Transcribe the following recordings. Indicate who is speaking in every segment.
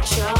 Speaker 1: culture.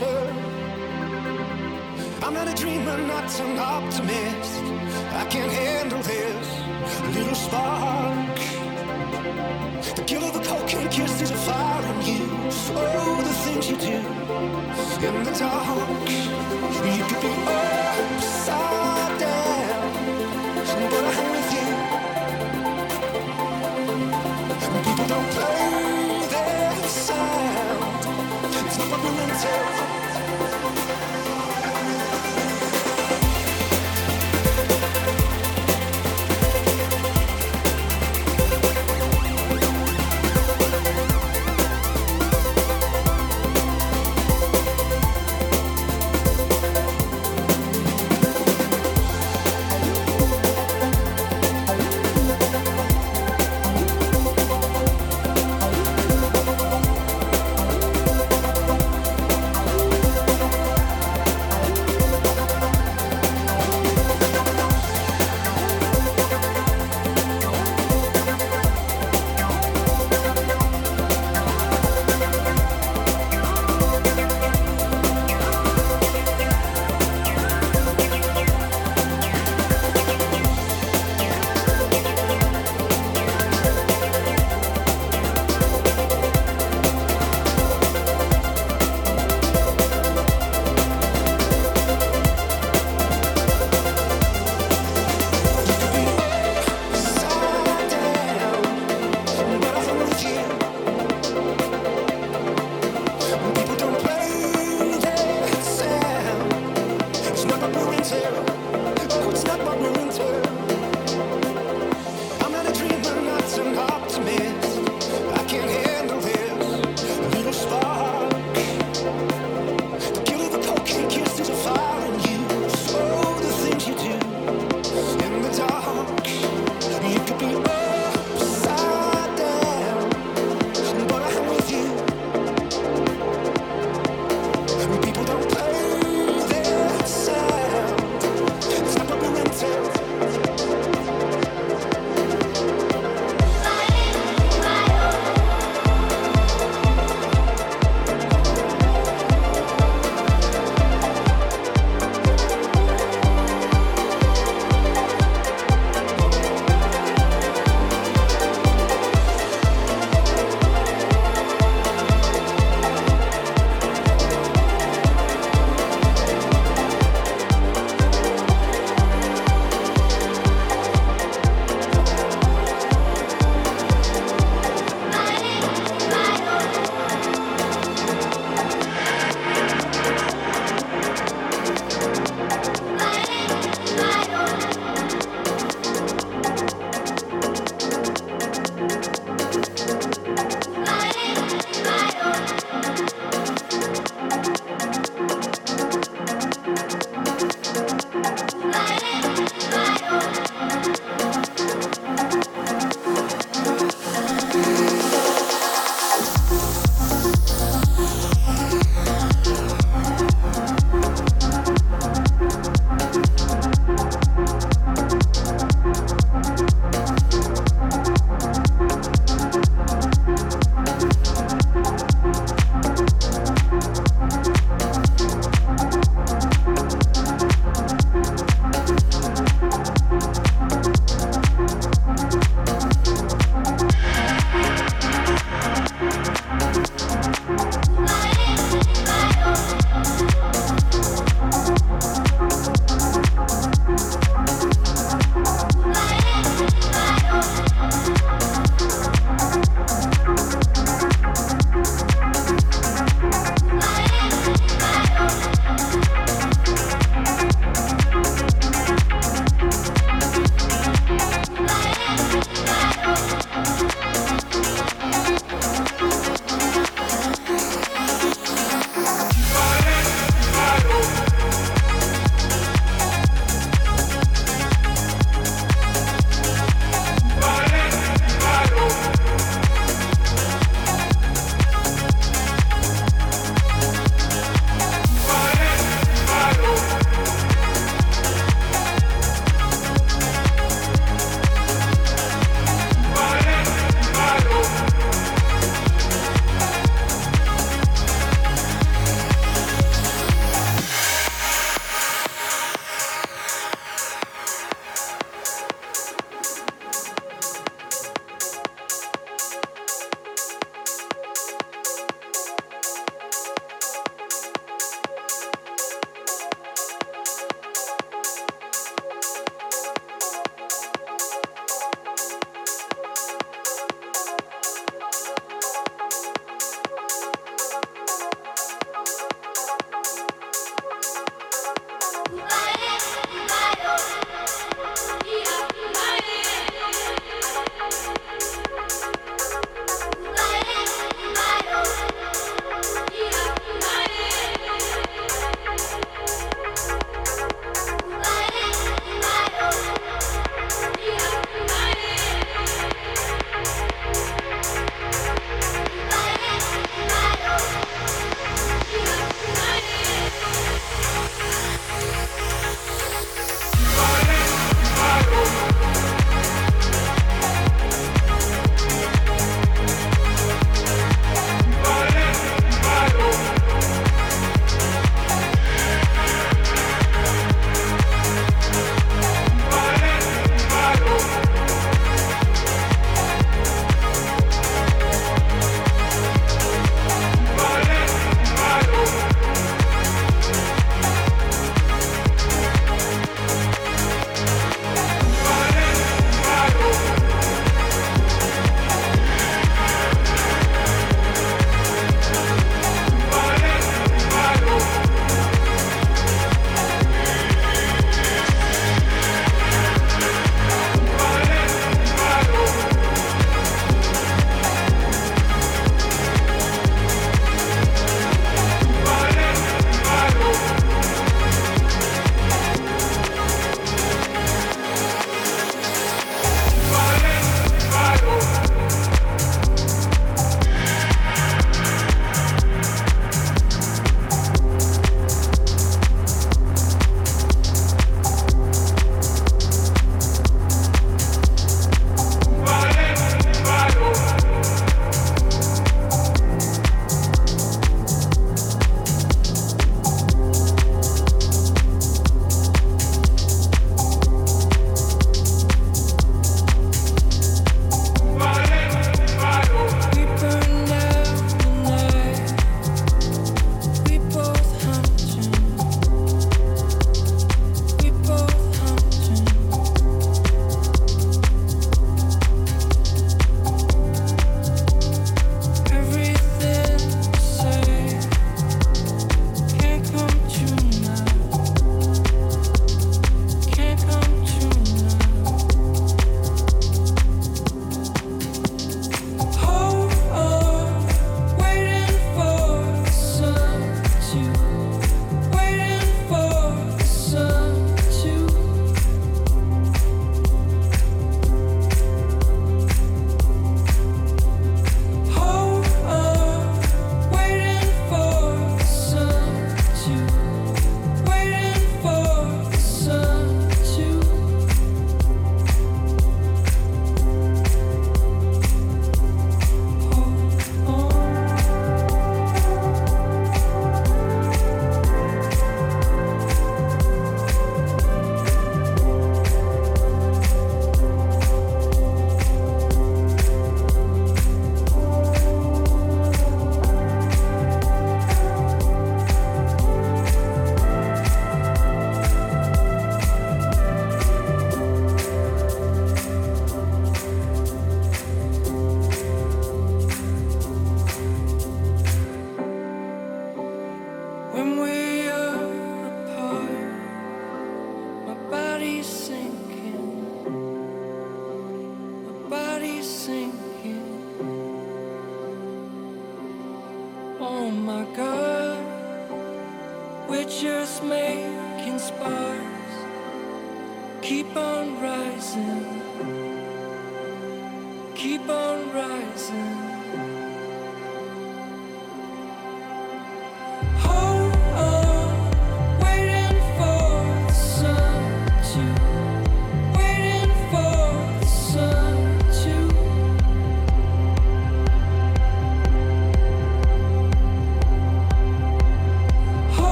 Speaker 1: Not